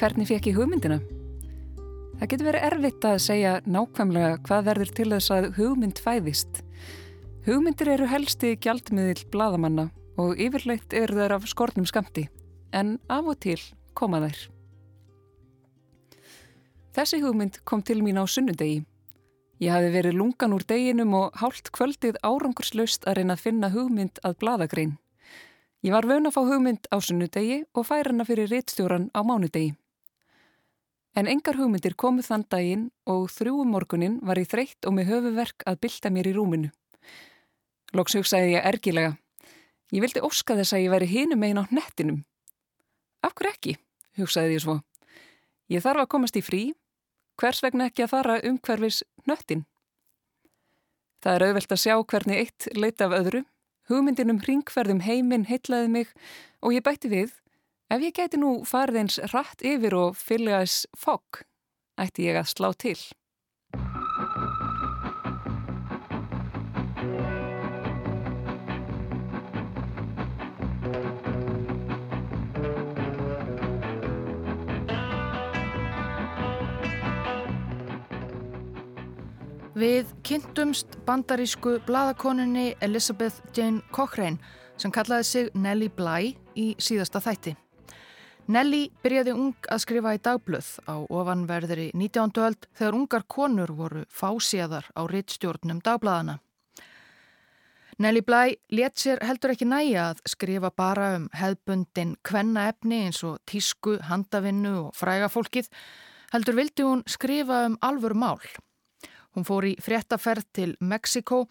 Hvernig fekk ég hugmyndina? Það getur verið erfitt að segja nákvæmlega hvað verður til þess að hugmynd fæðist. Hugmyndir eru helsti gjaldmiðil bladamanna og yfirleitt eru þær af skornum skamti, en af og til koma þær. Þessi hugmynd kom til mín á sunnudegi. Ég hafi verið lungan úr deginum og hálft kvöldið árangurslaust að reyna að finna hugmynd að bladagrein. Ég var vöna að fá hugmynd á sunnudegi og færa hana fyrir réttstjóran á mánudegi. En engar hugmyndir komu þann daginn og þrjúum morgunin var ég þreytt og með höfuverk að bylta mér í rúminu. Lóks hugsaði ég ergilega. Ég vildi óska þess að ég væri hinum einn á nettinum. Af hverju ekki, hugsaði ég svo. Ég þarf að komast í frí, hvers vegna ekki að fara um hverfis nöttin? Það er auðvelt að sjá hvernig eitt leita af öðru. Hugmyndin um ringferðum heiminn heitlaði mig og ég bætti við Ef ég gæti nú farið eins rætt yfir og fylgjaðis fokk, ætti ég að slá til. Við kynntumst bandarísku bladakoninni Elizabeth Jane Cochrane sem kallaði sig Nellie Bly í síðasta þætti. Nelly byrjaði ung að skrifa í dagblöð á ofanverðri 19. öld þegar ungar konur voru fásíðar á rittstjórnum dagbladana. Nelly Bly let sér heldur ekki næja að skrifa bara um hefbundin kvennaefni eins og tísku, handavinnu og frægafólkið, heldur vildi hún skrifa um alvöru mál. Hún fór í fréttaferð til Mexiko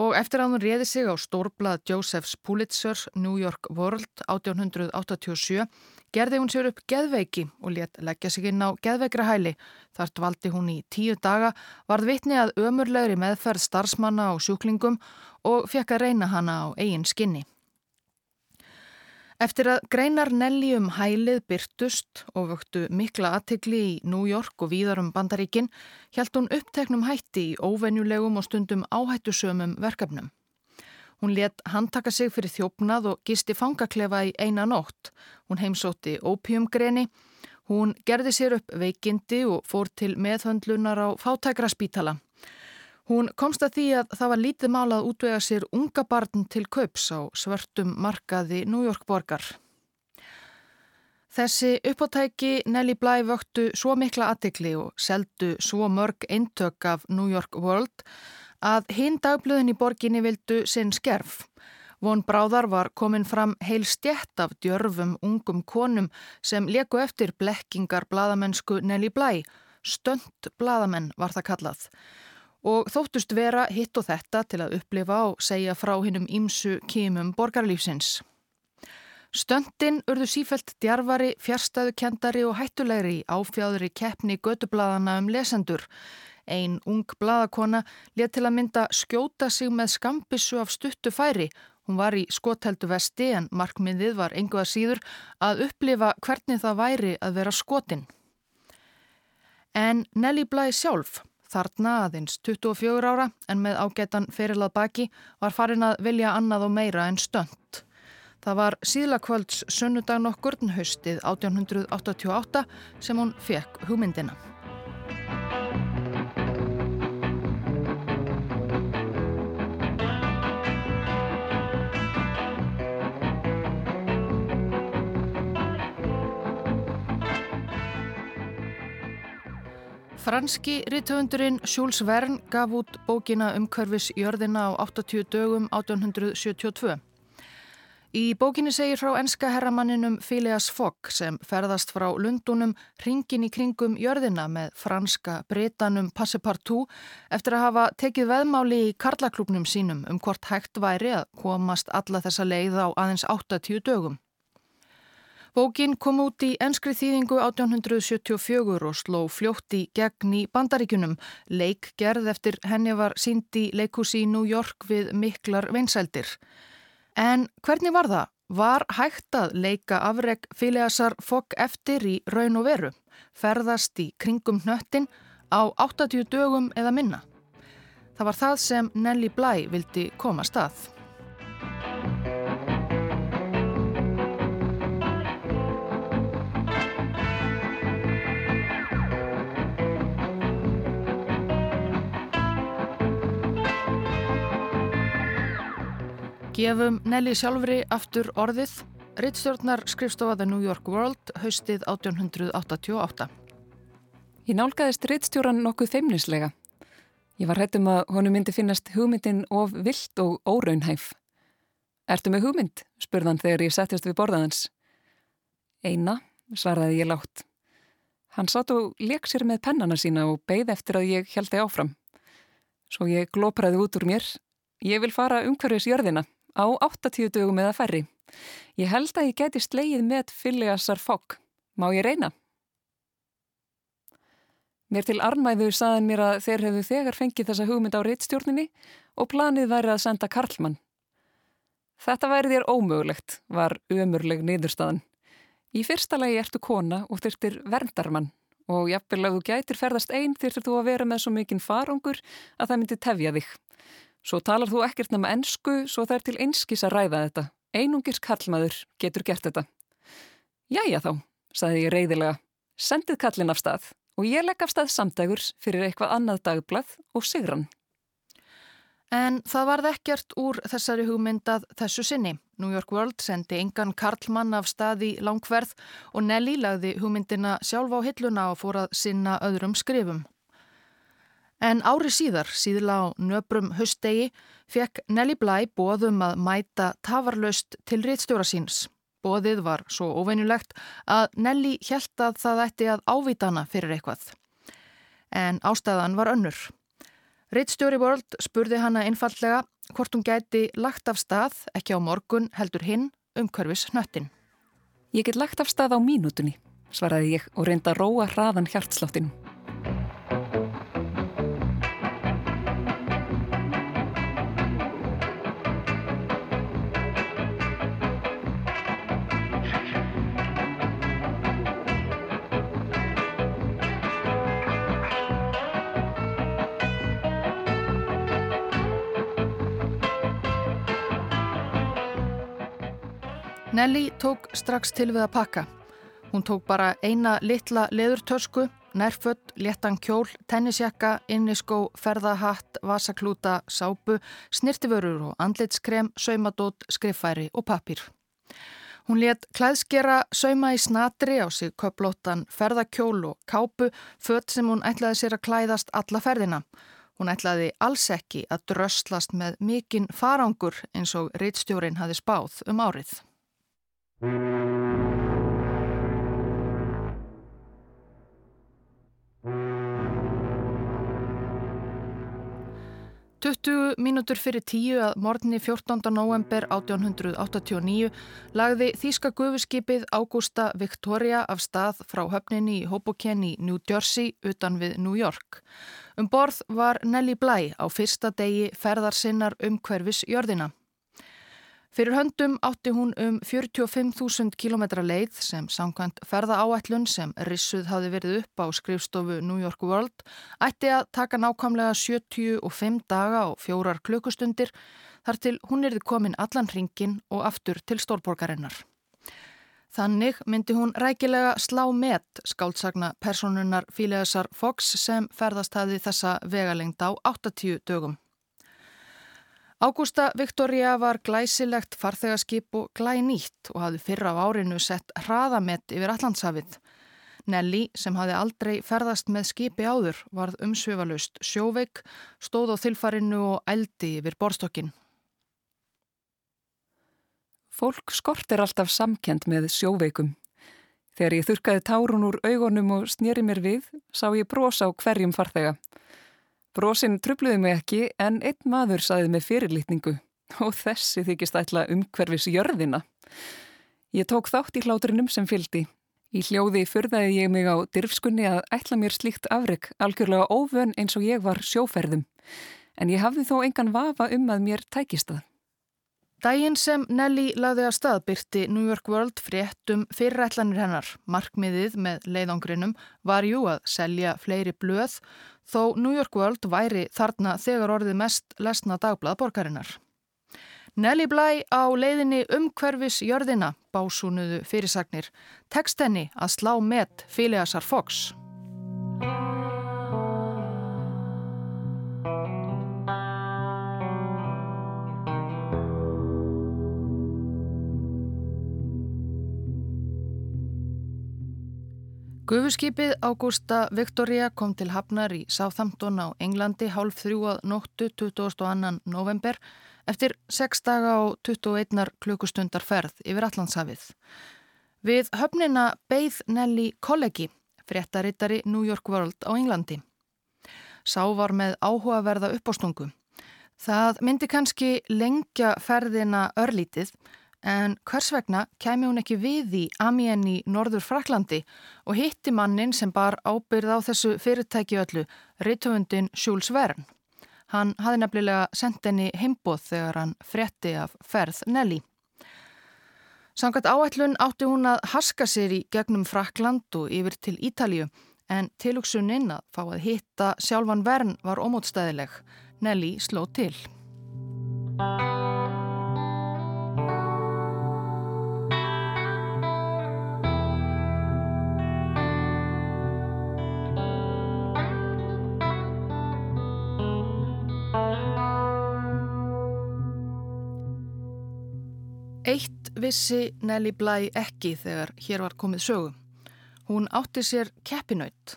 og eftir að hún réði sig á stórblad Josephs Pulitzers New York World 1887 gerði hún sér upp geðveiki og let leggja sig inn á geðveikra hæli. Þart valdi hún í tíu daga, varð vitni að ömurlegri meðferð starfsmanna og sjúklingum og fekk að reyna hana á eigin skinni. Eftir að greinar Nelli um hælið byrtust og vöktu mikla aðtikli í New York og víðarum bandaríkin, hjælt hún uppteknum hætti í óvenjulegum og stundum áhættusömum verkefnum. Hún let handtaka sig fyrir þjófnað og gisti fangaklefa í eina nótt. Hún heimsótti ópjumgreni. Hún gerði sér upp veikindi og fór til meðhöndlunar á fátækraspítala. Hún komst að því að það var lítið málað útvega sér unga barn til kaups á svörtum markaði New York borgar. Þessi uppáttæki Nelly Bly vöktu svo mikla aðtikli og seldu svo mörg eintök af York World að hinn dagblöðin í borginni vildu sinn skerf. Von Bráðar var komin fram heil stjætt af djörfum ungum konum sem leku eftir blekkingar bladamennsku Nelly Bly. Stönd bladamenn var það kallað. Og þóttust vera hitt og þetta til að upplifa og segja frá hinnum ímsu kímum borgarlífsins. Stöndin urðu sífelt djarfari, fjärstaðukendari og hættulegri áfjáðri keppni gödublaðana um lesendur. Einn ung bladakona let til að mynda skjóta sig með skambissu af stuttu færi. Hún var í skotheldu vesti en markmiðið var enguða síður að upplifa hvernig það væri að vera skotin. En Nelly Bly sjálf, þarna aðeins 24 ára en með ágætan ferilað baki, var farin að vilja annað og meira en stönd. Það var síðlakvölds sunnudag nokkur haustið 1888 sem hún fekk hugmyndina. Franski rithöfundurinn Jules Verne gaf út bókina Umkörfis jörðina á 80 dögum 1872. Í bókinni segir frá enska herramanninum Phileas Fogg sem ferðast frá Lundunum ringin í kringum jörðina með franska breytanum Passepartout eftir að hafa tekið veðmáli í karlaklúpnum sínum um hvort hægt væri að komast alla þessa leið á aðeins 80 dögum. Bókin kom út í enskri þýðingu 1874 og sló fljótti gegn í bandaríkunum. Leikgerð eftir henni var sínd í leikúsi í New York við miklar veinsældir. En hvernig var það? Var hægt að leika afreg filiasar fokk eftir í raun og veru? Ferðast í kringum hnöttin á 80 dögum eða minna? Það var það sem Nelly Bly vildi koma stað. Gefum Nelly sjálfri aftur orðið. Rittstjórnar skrifstofa The New York World haustið 1888. Ég nálgæðist rittstjóran nokkuð feimnislega. Ég var hættum að honu myndi finnast hugmyndin of vilt og óraunhæf. Ertu með hugmynd? spurðan þegar ég settist við borðaðans. Eina, svaraði ég látt. Hann satt og leik sér með pennana sína og beigð eftir að ég held þig áfram. Svo ég glópraði út úr mér. Ég vil fara umhverfis jörðina á 80 dögum eða færri. Ég held að ég geti sleið með Phileasar Fogg. Má ég reyna? Mér til armæðu saðan mér að þeir hefðu þegar fengið þessa hugmynd á reittstjórninni og planið væri að senda Karlmann. Þetta væri þér ómögulegt, var umurleg niðurstaðan. Í fyrsta lagi ertu kona og þurftir verndarmann og jafnvel að þú gætir ferðast einn þurftir þú að vera með svo mikinn farangur að það myndi tefja þig. Svo talar þú ekkert nema ennsku svo það er til einskis að ræða þetta. Einungis kallmaður getur gert þetta. Jæja þá, saði ég reyðilega. Sendið kallin af stað og ég legg af stað samdægurs fyrir eitthvað annað dagblað og sigran. En það varð ekkert úr þessari hugmyndað þessu sinni. New York World sendi engan Karlmann af stað í langverð og Nelly lagði hugmyndina sjálf á hilluna og fór að sinna öðrum skrifum. En ári síðar, síðla á nöbrum höstdegi, fekk Nelly Bly bóðum að mæta tafarlaust til réttstjóra síns. Bóðið var svo óveinulegt að Nelly held að það ætti að ávítana fyrir eitthvað. En ástæðan var önnur. Rittstjóri World spurði hana einfallega hvort hún gæti lagt af stað, ekki á morgun, heldur hinn, umkörfis hnöttin. Ég get lagt af stað á mínútunni, svaraði ég og reynda að róa hraðan hjartsláttin. Nelly tók strax til við að pakka. Hún tók bara eina litla leðurtösku, nærfött, léttan kjól, tennisjakka, inniskó, ferðahatt, vasaklúta, sápu, snirtiförur og andlitskrem, saumadót, skriffæri og pappir. Hún let klæðskera sauma í snatri á sig köplóttan ferðakjól og kápu, fött sem hún ætlaði sér að klæðast alla ferðina. Hún ætlaði alls ekki að dröslast með mikinn farangur eins og reittstjórin hafi spáð um árið. 20 mínútur fyrir tíu að morgunni 14. november 1889 lagði Þíska gufuskipið Ágústa Victoria af stað frá höfninni í Hoboken í New Jersey utan við New York. Um borð var Nelly Bly á fyrsta degi ferðarsinnar um hverfis jörðina. Fyrir höndum átti hún um 45.000 km leið sem samkvæmt ferða áætlun sem rissuð hafi verið upp á skrifstofu New York World ætti að taka nákvæmlega 75 daga og fjórar klukkustundir þar til hún erði komin allan hringin og aftur til stórborgarinnar. Þannig myndi hún rækilega slá met skáldsagna personunar Phileasar Fox sem ferðast hafi þessa vegalengd á 80 dögum. Ágústa Viktoria var glæsilegt farþegarskip og glænýtt og hafði fyrra á árinu sett hraðamett yfir Allandshafið. Nelly, sem hafði aldrei ferðast með skipi áður, varð umsvifalust sjóveik, stóð á þilfarinu og eldi yfir borstokkin. Fólk skortir alltaf samkend með sjóveikum. Þegar ég þurkaði tárun úr augunum og snýri mér við, sá ég brosa á hverjum farþega. Brósin trubluði mig ekki en einn maður saði með fyrirlitningu og þessi þykist ætla umhverfis jörðina. Ég tók þátt í hláturinnum sem fyldi. Í hljóði förðaði ég mig á dirfskunni að ætla mér slíkt afreg algjörlega óvön eins og ég var sjóferðum. En ég hafði þó engan vafa um að mér tækist það. Dægin sem Nelly laði að staðbyrti New York World fréttum fyrirætlanir hennar. Markmiðið með leiðangrinum var jú að selja fleiri blöð þó New York World væri þarna þegar orðið mest lesna dagblad borgarinnar. Nelly Bly á leiðinni umhverfis jörðina básúnuðu fyrirsagnir. Tekst henni að slá met Phileasar Fox. Gufuskipið Ágústa Victoria kom til Hafnar í Sáþamtón á Englandi hálf þrjú að nóttu 22. november eftir 6 daga og 21 klukkustundar ferð yfir Allandshafið. Við höfnina beigð Nelly Kollegi, fréttarittari New York World á Englandi. Sá var með áhugaverða uppástungu. Það myndi kannski lengja ferðina örlítið En hvers vegna kemi hún ekki við í Amien í Norður Fraklandi og hitti mannin sem bar ábyrð á þessu fyrirtæki öllu, reytöfundin Jules Verne. Hann hafi nefnilega sendt henni heimboð þegar hann fretti af ferð Nelly. Sangat áætlun átti hún að haska sér í gegnum Frakland og yfir til Ítalju en tilugsuninn að fá að hitta sjálfan Verne var ómótstæðileg. Nelly sló til. Eitt vissi Nelly Bly ekki þegar hér var komið sögu. Hún átti sér keppinaut.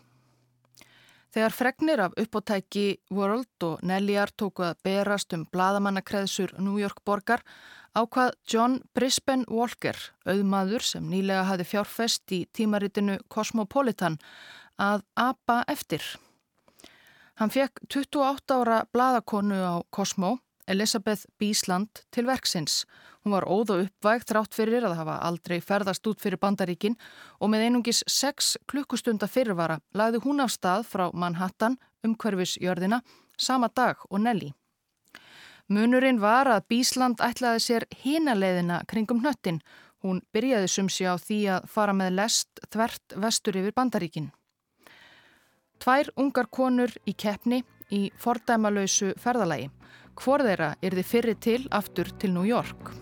Þegar fregnir af uppóttæki World og Nellyar tóku að berast um bladamannakreðsur New York borgar ákvað John Brisbane Walker, auðmaður sem nýlega hafi fjárfest í tímaritinu Cosmopolitan, að apa eftir. Hann fekk 28 ára bladakonu á Cosmo, Elisabeth Bísland, til verksins Hún var óð og uppvægt þrátt fyrir að hafa aldrei ferðast út fyrir bandaríkin og með einungis 6 klukkustunda fyrirvara lagði hún af stað frá Manhattan um hverfisjörðina sama dag og Nelly. Munurinn var að Bísland ætlaði sér hínaleiðina kringum hnöttin. Hún byrjaði sumsi á því að fara með lest þvert vestur yfir bandaríkin. Tvær ungar konur í keppni í fordæmalausu ferðalagi. Hvor þeirra er þið fyrir til aftur til New York?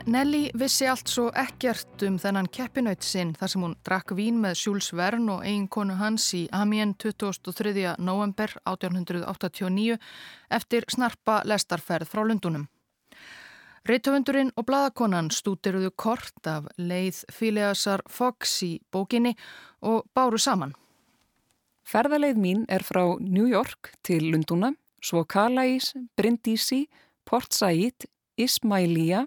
En Nelly vissi allt svo ekkert um þennan keppinaut sinn þar sem hún drakk vín með Jules Verne og eiginkonu hans í Amiens 23. november 1889 eftir snarpa lestarferð frá Lundunum. Reithöfundurinn og bladakonan stútiruðu kort af leið Phileasar Fox í bókinni og báru saman. Ferðaleið mín er frá New York til Lunduna, svo Calais, Brindisi, Port Said, Ismailia,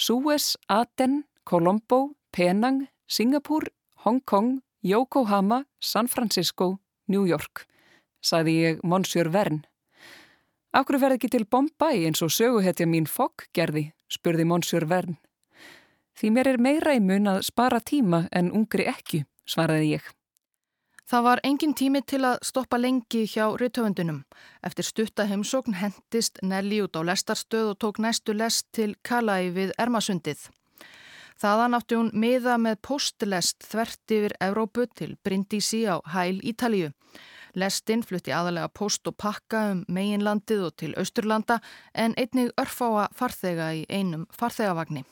Suez, Aten, Colombo, Penang, Singapur, Hong Kong, Yokohama, San Francisco, New York, saði ég Monsieur Verne. Akkur verði ekki til Bombay eins og söguhetja mín Fogg gerði, spurði Monsieur Verne. Því mér er meira í mun að spara tíma en ungri ekki, svaraði ég. Það var engin tími til að stoppa lengi hjá ryttöfundunum. Eftir stutta heimsókn hendist Nelly út á lestarstöð og tók næstu lest til Kalai við Ermasundið. Þaðan átti hún miða með postlest þvert yfir Evrópu til Brindisi á Hæl Ítalíu. Lestinn flutti aðalega post og pakka um meginlandið og til Austurlanda en einnig örfáa farþega í einum farþegavagni.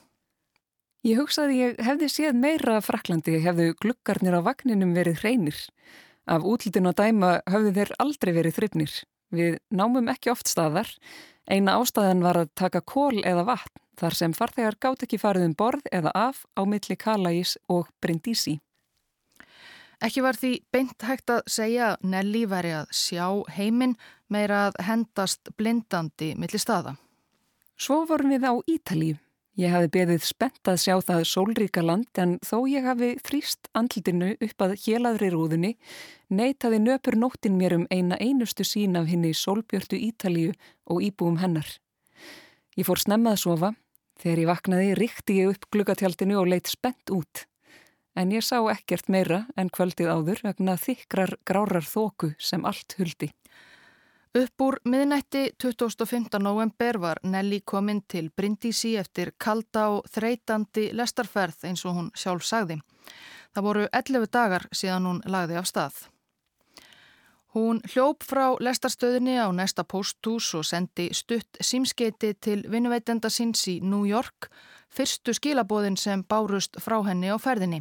Ég hugsaði ég hefði séð meira Fraklandi hefðu gluggarnir á vagninum verið hreinir. Af útlutinu að dæma höfðu þeir aldrei verið þryfnir. Við námum ekki oft staðar. Eina ástæðan var að taka kól eða vatn þar sem farþegar gátt ekki farið um borð eða af á milli Kalais og Brindisi. Ekki var því beint hægt að segja að Nelly væri að sjá heiminn meira að hendast blindandi milli staða. Svo vorum við á Ítalíu. Ég hafi beðið spennt að sjá það sólríka land en þó ég hafi þrýst andlutinu upp að hélaðri rúðunni neytaði nöpur nóttin mér um eina einustu sín af henni sólbjörtu Ítalíu og íbúum hennar. Ég fór snemmað að sofa. Þegar ég vaknaði ríkti ég upp gluggatjaldinu og leitt spennt út. En ég sá ekkert meira en kvöldið áður vegna þykrar grárar þóku sem allt huldi. Upp úr miðnætti 25. november var Nelly kominn til Brindisi eftir kalda og þreytandi lestarferð eins og hún sjálf sagði. Það voru 11 dagar síðan hún lagði af stað. Hún hljóp frá lestarstöðinni á næsta pósthús og sendi stutt símskeiti til vinnuveitenda síns í New York, fyrstu skilabóðin sem bárust frá henni á ferðinni.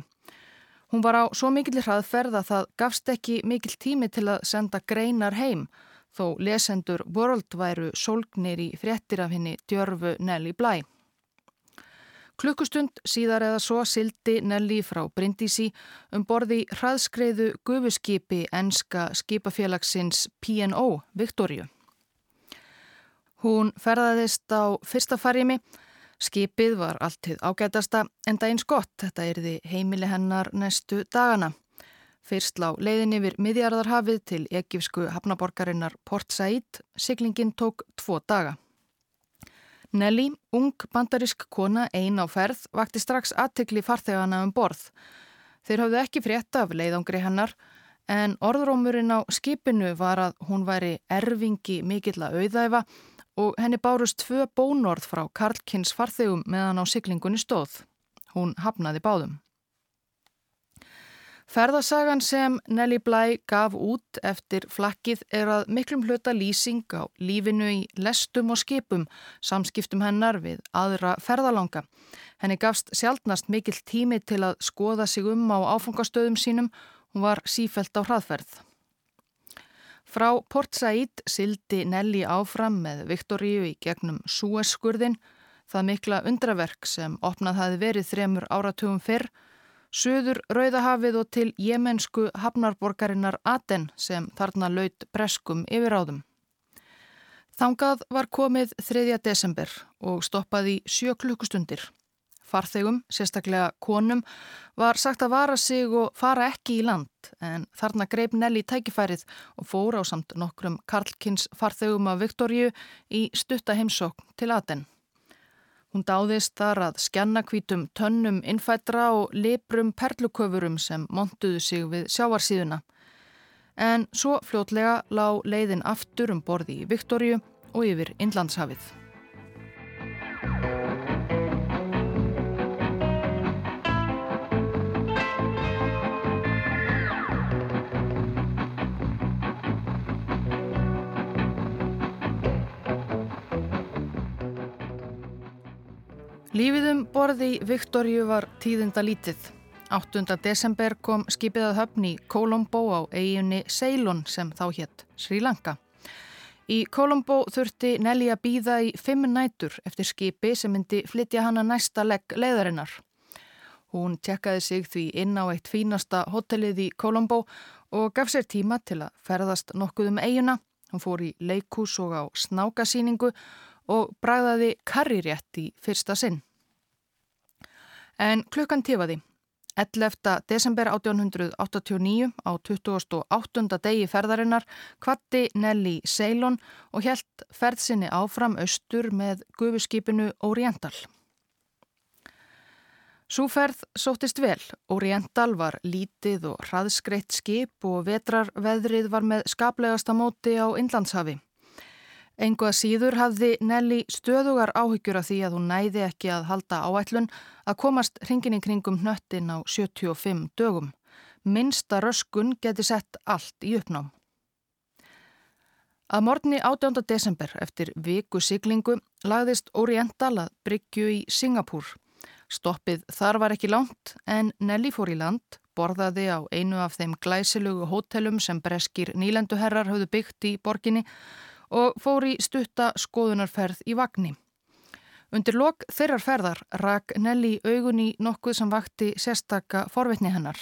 Hún var á svo mikill hraðferð að það gafst ekki mikill tími til að senda greinar heim, þó lesendur World væru sólgnir í fréttir af henni djörfu Nelly Blæ. Klukkustund síðar eða svo sildi Nelly frá Bryndísi um borði hraðskreiðu gufuskipi enska skipafélagsins P&O Viktoríu. Hún ferðaðist á fyrsta farjimi. Skipið var alltið ágætasta en daginn skott. Þetta erði heimili hennar næstu dagana. Fyrst lá leiðin yfir miðjarðarhafið til ekifsku hafnaborgarinnar Port Said. Siglingin tók tvo daga. Nelly, ung bandarisk kona ein á ferð, vakti strax aðtekli farþegana um borð. Þeir hafðu ekki frétta af leiðangri hennar en orðrómurinn á skipinu var að hún væri erfingi mikill að auðæfa og henni bárust tvö bónorð frá Karlkins farþegum meðan á syklingunni stóð. Hún hafnaði báðum. Ferðarsagan sem Nelly Bly gaf út eftir flakkið er að miklum hluta lýsing á lífinu í lestum og skipum, samskiptum hennar við aðra ferðalanga. Henni gafst sjálfnast mikill tími til að skoða sig um á áfangastöðum sínum, hún var sífelt á hraðferð. Frá Port Said sildi Nelly áfram með Viktoríu í gegnum Súeskurðin, það mikla undraverk sem opnað hafi verið þremur áratugum fyrr, Suður Rauðahafið og til jemensku hafnarborgarinnar Aten sem þarna laut breskum yfiráðum. Þangað var komið 3. desember og stoppaði sjö klukkustundir. Farþegum, sérstaklega konum, var sagt að vara sig og fara ekki í land en þarna greip Nelly tækifærið og fór á samt nokkrum Karlkins farþegum af Viktorju í stutta heimsókn til Aten. Hún dáðist þar að skjannakvítum tönnum innfættra og liprum perluköfurum sem montuðu sig við sjávarsíðuna. En svo fljótlega lág leiðin aftur um borði í Viktorju og yfir Inlandshafið. Lífiðum borði Viktorju var tíðinda lítið. 8. desember kom skipið að höfni Colombo á eiginni Ceylon sem þá hétt Sri Lanka. Í Colombo þurfti Nelly að býða í fimm nætur eftir skipi sem myndi flytja hana næsta legg leiðarinnar. Hún tjekkaði sig því inn á eitt fínasta hotellið í Colombo og gaf sér tíma til að ferðast nokkuð um eiguna. Hún fór í leikús og á snákasíningu og bræðaði karrirétt í fyrsta sinn. En klukkan tífaði. 11. desember 1889 á 28. degi ferðarinnar kvatti Nelly Ceylon og helt ferðsinni áfram austur með gufuskipinu Oriental. Súferð sóttist vel. Oriental var lítið og hraðskreitt skip og vetrarveðrið var með skaplegasta móti á Inlandshafi. Engu að síður hafði Nelly stöðugar áhyggjur af því að hún næði ekki að halda áætlun að komast hringin í kringum hnöttin á 75 dögum. Minsta röskun geti sett allt í uppnám. Að morgni 18. desember eftir viku siglingu lagðist Oriental að Bryggju í Singapúr. Stoppið þar var ekki langt en Nelly fór í land, borðaði á einu af þeim glæsilugu hótelum sem breskir nýlenduherrar höfðu byggt í borginni og fór í stutta skoðunarferð í vagnni. Undir lok þeirrar ferðar rak Nelly augun í nokkuð sem vakti sérstakka forvitni hennar.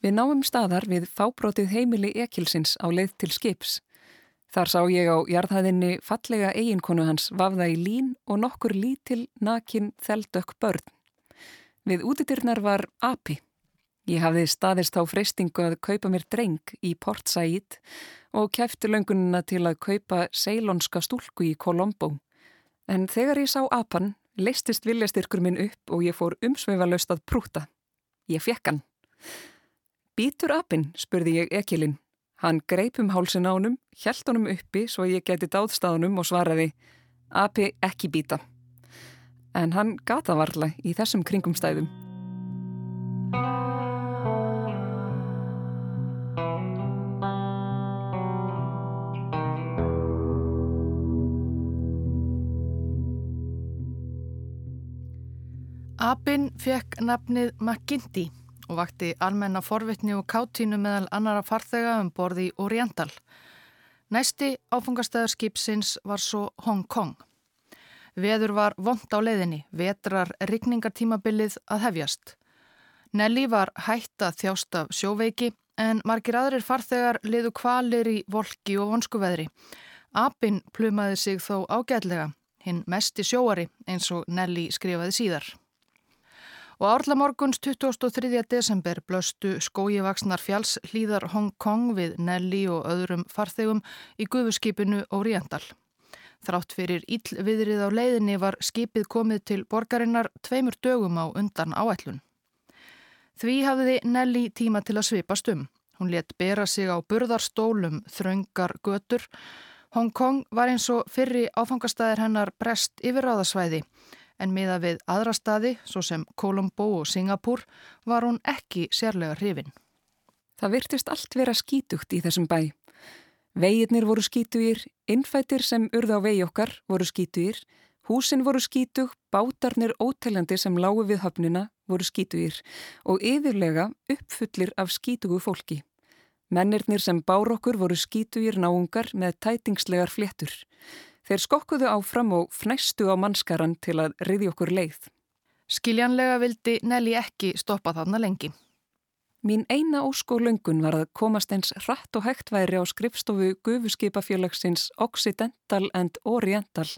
Við náum staðar við fábrótið heimili Ekilsins á leið til skips. Þar sá ég á jarðhæðinni fallega eiginkonu hans vafða í lín og nokkur lítil nakin þeldök börn. Við útitirnar var api. Ég hafði staðist á freystingu að kaupa mér dreng í Port Said og kæfti löngunina til að kaupa seilonska stúlku í Colombo. En þegar ég sá apan, leistist viljastyrkur minn upp og ég fór umsveifalaust að prúta. Ég fekk hann. Býtur apinn, spurði ég ekilinn. Hann greip um hálsin ánum, hjælt honum uppi svo ég geti dáðstæðunum og svaraði Api ekki býta. En hann gata varla í þessum kringumstæðum. Abin fekk nafnið McGinty og vakti almenna forvitni og káttínu meðal annara farþega um borði Oriental. Næsti áfungastæðar skipsins var svo Hong Kong. Veður var vond á leiðinni, vetrar rigningartímabilið að hefjast. Nelly var hætt að þjást af sjóveiki en margir aðrir farþegar liðu kvalir í volki og vonskuveðri. Abin plumaði sig þó ágætlega, hinn mesti sjóari eins og Nelly skrifaði síðar. Og árla morguns 23. desember blöstu skójivaksnar fjáls hlýðar Hong Kong við Nelly og öðrum farþegum í gufuskipinu Oriental. Þrátt fyrir íllviðrið á leiðinni var skipið komið til borgarinnar tveimur dögum á undan áætlun. Því hafði Nelly tíma til að svipast um. Hún let bera sig á burðarstólum þraungar götur. Hong Kong var eins og fyrri áfangastæðir hennar brest yfirráðasvæði en miða við aðra staði, svo sem Colombo og Singapúr, var hún ekki sérlega hrifin. Það virtist allt vera skítugt í þessum bæ. Veginnir voru skítugir, innfættir sem urða á vegi okkar voru skítugir, húsin voru skítug, bátarnir óteljandi sem lágu við höfnina voru skítugir og yfirlega uppfullir af skítugu fólki. Mennirnir sem bár okkur voru skítugir náungar með tætingslegar fléttur. Þeir skokkuðu áfram og fnæstu á mannskaran til að riði okkur leið. Skiljanlega vildi Nelly ekki stoppa þarna lengi. Mín eina óskó löngun var að komast eins rætt og hægt væri á skrifstofu gufuskipafélagsins Occidental and Oriental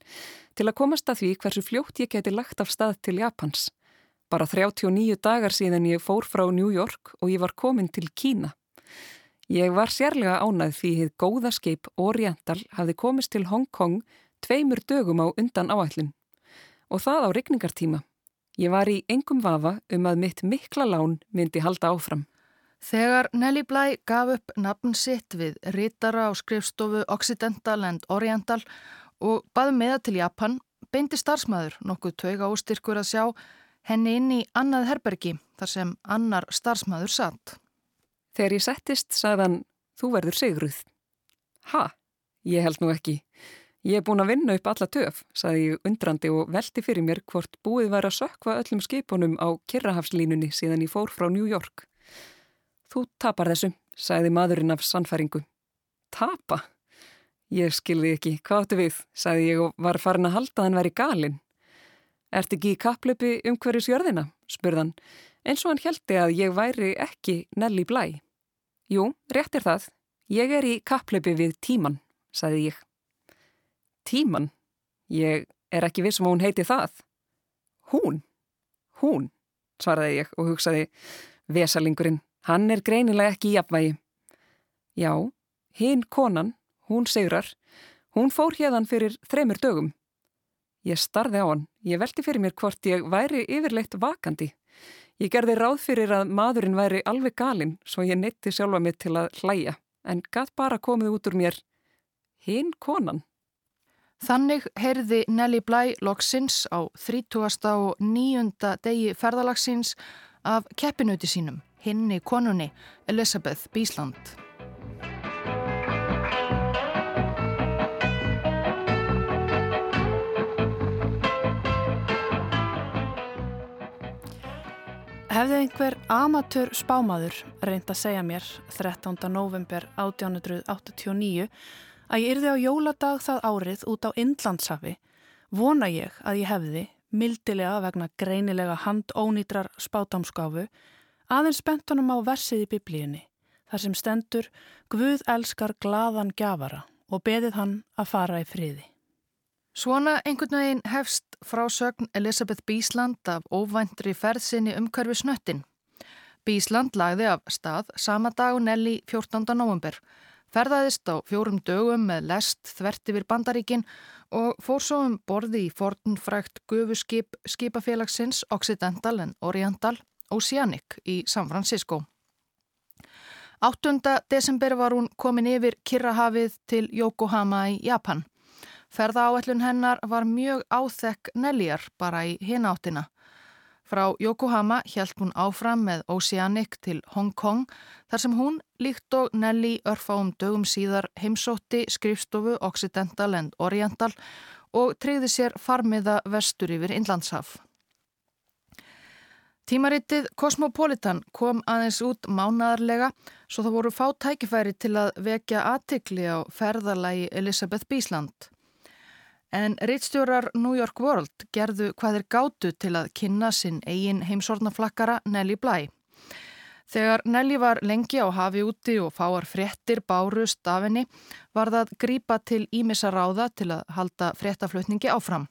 til að komast að því hversu fljótt ég geti lagt af stað til Japans. Bara 39 dagar síðan ég fór frá New York og ég var komin til Kína. Ég var sérlega ánað því hið góða skeip Oriental hafði komist til Hong Kong tveimur dögum á undan áætlun. Og það á regningartíma. Ég var í engum vafa um að mitt mikla lán myndi halda áfram. Þegar Nelly Bly gaf upp nafn sitt við rítara á skrifstofu Occidental and Oriental og baði meða til Japan, beindi starfsmæður nokkuð tauga óstyrkur að sjá henni inn í annað herbergi þar sem annar starfsmæður satt. Þegar ég settist sagðan, þú verður sigruð. Ha, ég held nú ekki. Ég er búin að vinna upp alla töf, sagði ég undrandi og veldi fyrir mér hvort búið væri að sökva öllum skipunum á Kirrahafslínunni síðan ég fór frá New York. Þú tapar þessu, sagði maðurinn af sannfæringu. Tapa? Ég skilði ekki, hvað áttu við, sagði ég og var farin að halda hann væri galinn. Ert ekki í kapplöpi um hverju sjörðina? spurðan, eins og hann heldi að ég væri ekki Nelly Blæ. Jú, rétt er það. Ég er í kapplöpi við Tíman, sagði ég. Tíman? Ég er ekki við sem um hún heiti það. Hún? Hún, svaraði ég og hugsaði, vesalingurinn, hann er greinilega ekki í jafnvægi. Já, hinn konan, hún segrar, hún fór hérðan fyrir þremur dögum. Ég starði á hann. Ég veldi fyrir mér hvort ég væri yfirleitt vakandi. Ég gerði ráð fyrir að maðurinn væri alveg galinn svo ég neytti sjálfa mig til að hlæja en gatt bara komið út úr mér hinn konan. Þannig heyrði Nelly Bly loksins á 30. og 9. degi ferðalagsins af keppinauti sínum, hinni konunni Elisabeth Bísland. Hefði einhver amatör spámaður reynd að segja mér 13. november 1889 að ég yrði á jóladag það árið út á Indlandshafi, vona ég að ég hefði, mildilega vegna greinilega handónýtrar spátamskáfu, aðeins spentunum á versið í biblíunni, þar sem stendur Guð elskar gladan gjafara og beðið hann að fara í friði. Svona einhvern veginn hefst frásögn Elisabeth Bísland af óvæntri ferðsinni umkörfi snöttin. Bísland lagði af stað sama dag og Nelly 14. november. Ferðaðist á fjórum dögum með lest þvert yfir bandaríkin og fór svo um borði í fornfrækt gufuskip skipafélagsins Occidental en Oriental Oceanic í San Francisco. 8. desember var hún komin yfir Kirrahafið til Yokohama í Japan. Ferðaáallun hennar var mjög áþekk Nelljar bara í hináttina. Frá Yokohama hjælt hún áfram með Oceanic til Hong Kong þar sem hún, líkt og Nelly örfáum dögum síðar heimsótti skrifstofu Occidental and Oriental og treyði sér farmiða vestur yfir Inlandshaf. Tímaritið Cosmopolitan kom aðeins út mánadarlega svo það voru fá tækifæri til að vekja aðtikli á ferðalagi Elisabeth Bísland. En reittstjórar New York World gerðu hvað þeir gátu til að kynna sinn eigin heimsornaflakkara Nelly Bly. Þegar Nelly var lengi á hafi úti og fáar fréttir bárust af henni var það grípa til ímissa ráða til að halda fréttaflutningi áfram.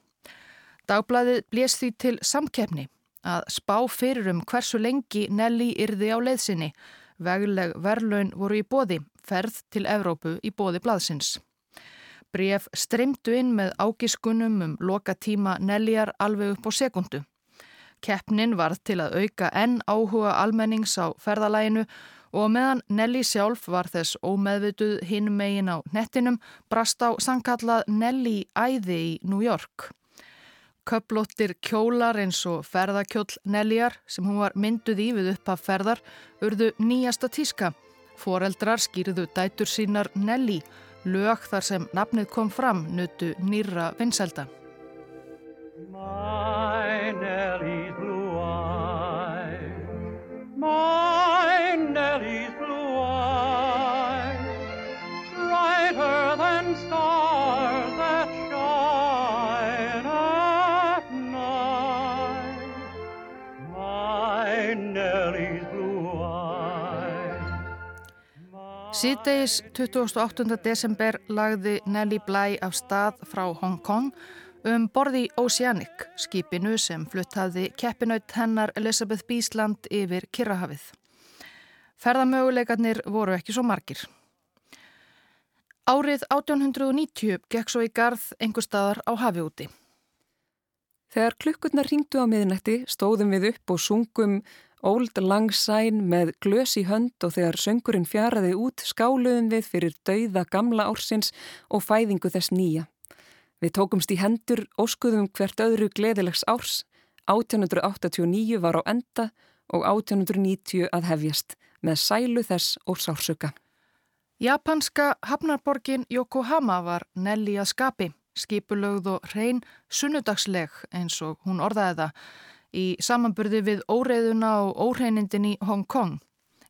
Dagbladið blés því til samkeppni að spá fyrir um hversu lengi Nelly yrði á leiðsinni. Vegleg verlaun voru í bóði, ferð til Evrópu í bóði blaðsins. Bref streymdu inn með ágiskunum um loka tíma Nellyar alveg upp á sekundu. Keppnin varð til að auka enn áhuga almennings á ferðalæginu og meðan Nelly sjálf var þess ómeðvituð hinn megin á nettinum brast á sangkallað Nelly æði í New York. Köplóttir kjólar eins og ferðakjóll Neljar sem hún var mynduð í við upp af ferðar urðu nýjasta tíska. Foreldrar skýrðu dætur sínar Nelly, lög þar sem nafnið kom fram nutu nýra vinselda. Síðdeis 28. desember lagði Nelly Bly af stað frá Hong Kong um borði Oceanic, skipinu sem fluttaði keppinaut hennar Elizabeth Bísland yfir Kirrahafið. Ferðamöguleikarnir voru ekki svo margir. Árið 1890 gekk svo í garð einhver staðar á hafi úti. Þegar klukkurnar ringdu á miðnætti stóðum við upp og sungum Old Lang Syne með glös í hönd og þegar söngurinn fjaraði út skáluðum við fyrir dauða gamla ársins og fæðingu þess nýja. Við tókumst í hendur, óskuðum hvert öðru gleðilegs árs, 1889 var á enda og 1890 að hefjast með sælu þess og sársöka. Japanska hafnarborgin Yokohama var Nelly að skapi, skipulögð og hrein sunnudagsleg eins og hún orðaði það í samanburði við óreiðuna og óhreinindin í Hong Kong.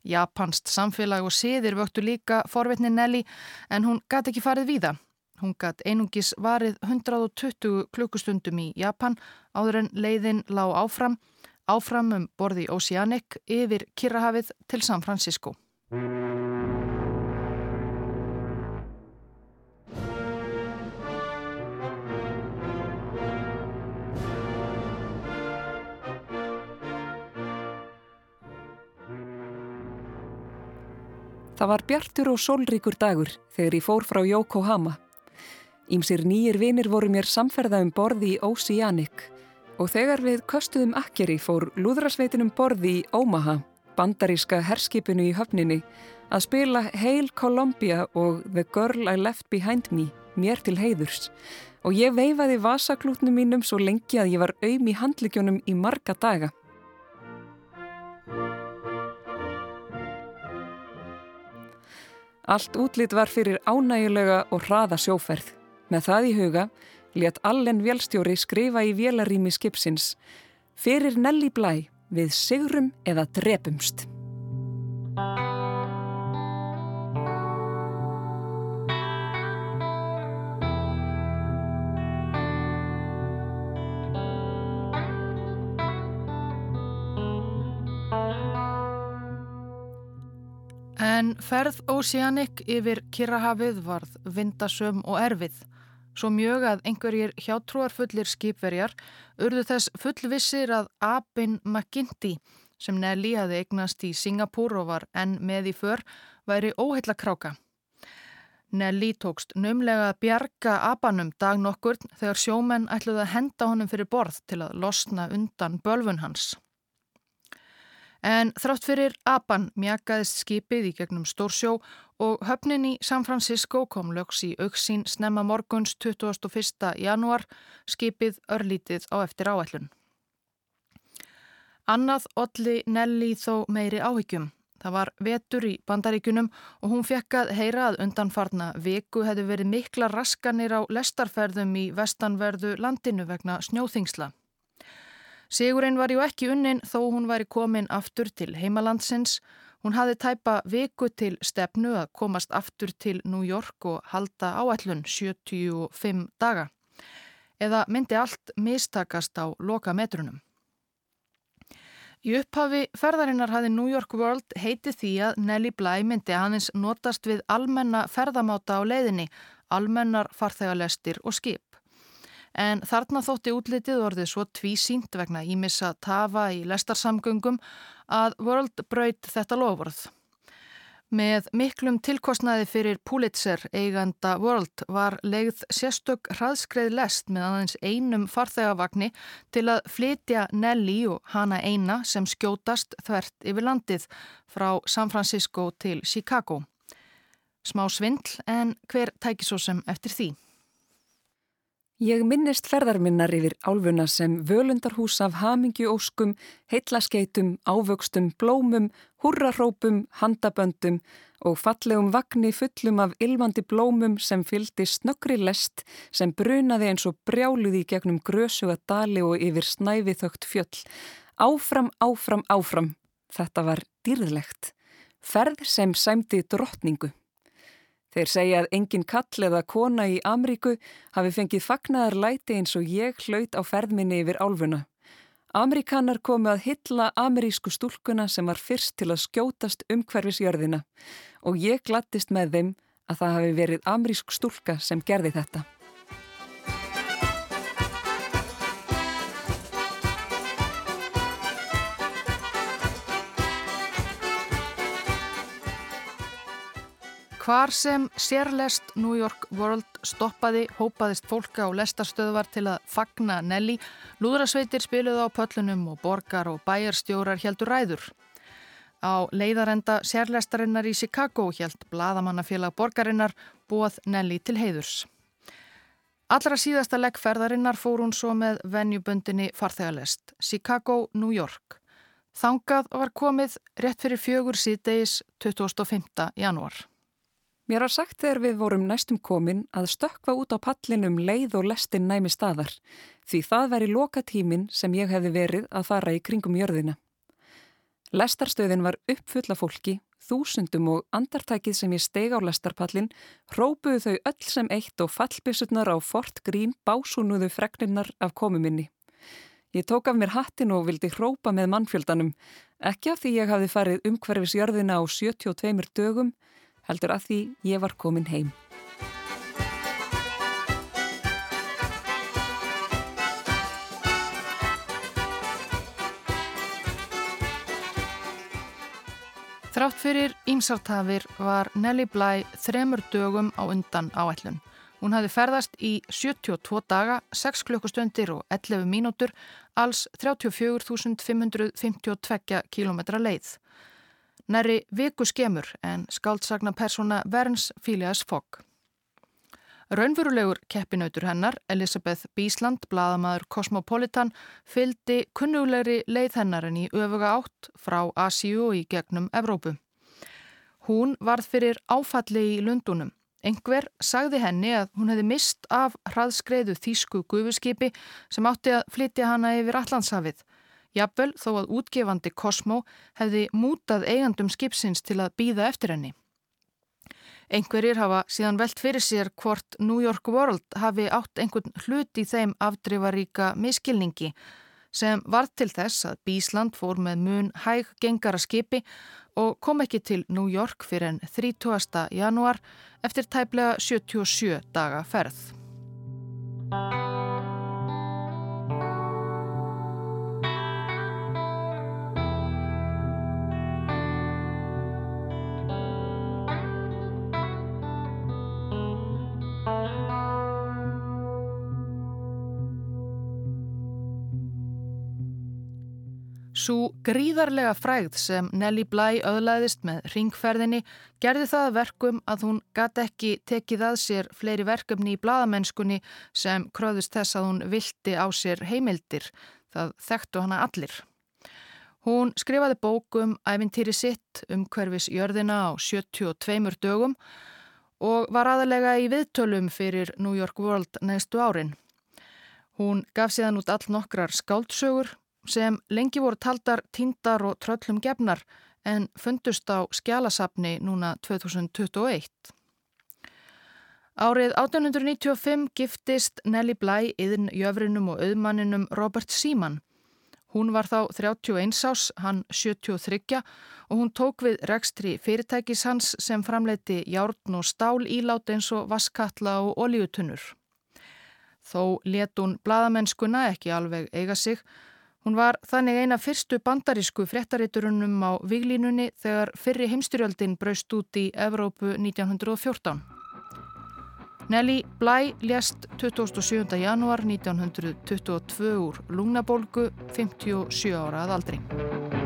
Japanst samfélag og siðir vöktu líka forvitni Nelly en hún gæti ekki farið víða. Hún gæti einungis varið 120 klukkustundum í Japan áður en leiðin lág áfram, áfram um borði Oceanic yfir Kirrahafið til San Francisco. Það var bjartur og sólríkur dagur þegar ég fór frá Yokohama. Ímsir nýjir vinir voru mér samferða um borði í Oceanic og þegar við köstuðum akkeri fór lúðrasveitinum borði í Omaha, bandaríska herskipinu í höfninni, að spila Hail Columbia og The Girl I Left Behind Me mér til heiðurs og ég veifaði vasaklútnum mínum svo lengi að ég var auðm í handlikjónum í marga daga. Allt útlýtt var fyrir ánægulega og hraða sjóferð. Með það í huga létt allen vélstjóri skrifa í vélarými skipsins fyrir Nelly Blæ við sigrum eða drepumst. En ferð Oceanic yfir Kirrahafið varð vindasöm og erfið. Svo mjög að einhverjir hjátrúarfullir skipverjar urðu þess fullvissir að Abin McGinty sem Nelly hafi eignast í Singapúr og var enn með í för væri óheilla kráka. Nelly tókst nömlega að bjarga Abanum dag nokkur þegar sjómenn ætluði að henda honum fyrir borð til að losna undan bölfun hans. En þrátt fyrir Aban mjakaðist skipið í gegnum stórsjó og höfnin í San Francisco kom lögs í auksín snemma morguns 21. januar skipið örlítið á eftir áætlun. Annað olli Nelly þó meiri áhyggjum. Það var vetur í bandaríkunum og hún fekk að heyra að undanfarna viku hefði verið mikla raskanir á lestarferðum í vestanverðu landinu vegna snjóþingsla. Sigurinn var ju ekki unnin þó hún væri komin aftur til heimalandsins. Hún hafði tæpa viku til stefnu að komast aftur til New York og halda áætlun 75 daga. Eða myndi allt mistakast á loka metrunum. Í upphafi ferðarinnar hafi New York World heiti því að Nelly Bly myndi aðeins notast við almenna ferðamáta á leiðinni, almennar farþegalestir og skip. En þarna þótti útlitið orðið svo tvísínt vegna ímissa tafa í lestarsamgöngum að World braut þetta lofurð. Með miklum tilkostnaði fyrir Pulitzer eiganda World var leið sérstök hraðskreið lest með aðeins einum farþegavagni til að flytja Nelly og hana eina sem skjótast þvert yfir landið frá San Francisco til Chicago. Smá svindl en hver tæki svo sem eftir því? Ég minnist ferðarminnar yfir álfuna sem völundarhús af hamingju óskum, heitlaskeitum, ávöxtum, blómum, hurrarópum, handaböndum og fallegum vagnni fullum af ilmandi blómum sem fyldi snöggri lest sem brunaði eins og brjáluði gegnum grösuga dali og yfir snæfi þögt fjöll. Áfram, áfram, áfram. Þetta var dýrðlegt. Ferð sem sæmdi drottningu. Þeir segja að engin kall eða kona í Amríku hafi fengið fagnaðar læti eins og ég hlaut á ferðminni yfir álfuna. Amerikanar komu að hylla amerísku stúlkuna sem var fyrst til að skjótast umhverfisjörðina og ég glattist með þeim að það hafi verið amerísk stúlka sem gerði þetta. Hvar sem sérlest New York World stoppaði, hópaðist fólka á lestarstöðvar til að fagna Nelly, lúðrasveitir spiluði á pöllunum og borgar og bæjarstjórar heldur ræður. Á leiðarenda sérlestarinnar í Chicago held bladamannafélag borgarinnar búað Nelly til heiðurs. Allra síðasta leggferðarinnar fór hún svo með venjuböndinni farþegalest, Chicago, New York. Þangað var komið rétt fyrir fjögur síðdeis 25. janúar. Mér var sagt þegar við vorum næstum komin að stökka út á pallinum leið og lestin næmi staðar, því það veri loka tímin sem ég hefði verið að fara í kringum jörðina. Lestarstöðin var uppfulla fólki, þúsundum og andartækið sem ég steg á lestarpallin, rópuðu þau öll sem eitt og fallbissutnar á fort grín básúnuðu fregninnar af komuminni. Ég tók af mér hattin og vildi hrópa með mannfjöldanum, ekki af því ég hafði farið umhverfis jörðina á 72 dögum, heldur að því ég var komin heim. Þrátt fyrir ímsartafir var Nelly Bly þremur dögum á undan áætlun. Hún hafði ferðast í 72 daga, 6 klukkustundir og 11 mínútur, alls 34.552 km leið. Næri viku skemur en skáldsagna persóna Verns Fílias Fogg. Raunverulegur keppinautur hennar, Elisabeth Bísland, bladamæður Cosmopolitan, fyldi kunnulegri leið hennar en í öfuga átt frá Asíu og í gegnum Evrópu. Hún varð fyrir áfalli í Lundunum. Engver sagði henni að hún hefði mist af hraðskreiðu þýsku gufuskipi sem átti að flytja hana yfir Allandshafið Jafnvel þó að útgefandi Cosmo hefði mútað eigandum skipsins til að býða eftir henni. Einhverjir hafa síðan velt fyrir sér hvort New York World hafi átt einhvern hlut í þeim afdrifaríka miskilningi sem var til þess að Bísland fór með mun hæg gengara skipi og kom ekki til New York fyrir en 30. januar eftir tæplega 77 daga ferð. Svo gríðarlega frægð sem Nelly Bly öðlaðist með ringferðinni gerði það verkum að hún gæti ekki tekið að sér fleiri verkefni í bladamennskunni sem kröðust þess að hún vilti á sér heimildir. Það þekktu hana allir. Hún skrifaði bókum æfintýri sitt um hverfis jörðina á 72 dögum og var aðalega í viðtölum fyrir New York World næstu árin. Hún gaf síðan út all nokkrar skáldsögur sem lengi voru taldar tindar og tröllum gefnar en fundust á skjálasafni núna 2021. Árið 1895 giftist Nelly Bly yðin jöfrinum og auðmanninum Robert Seaman. Hún var þá 31 ás, hann 73 og hún tók við rekstri fyrirtækis hans sem framleiti járn og stál ílát eins og vaskatla og olíutunnur. Þó let hún bladamennskuna ekki alveg eiga sig. Hún var þannig eina fyrstu bandarísku fréttariturunum á viglínunni þegar fyrri heimstyrjöldin braust út í Evrópu 1914. Nelly Bly lést 27. janúar 1922 úr lungnabólgu 57 ára að aldri.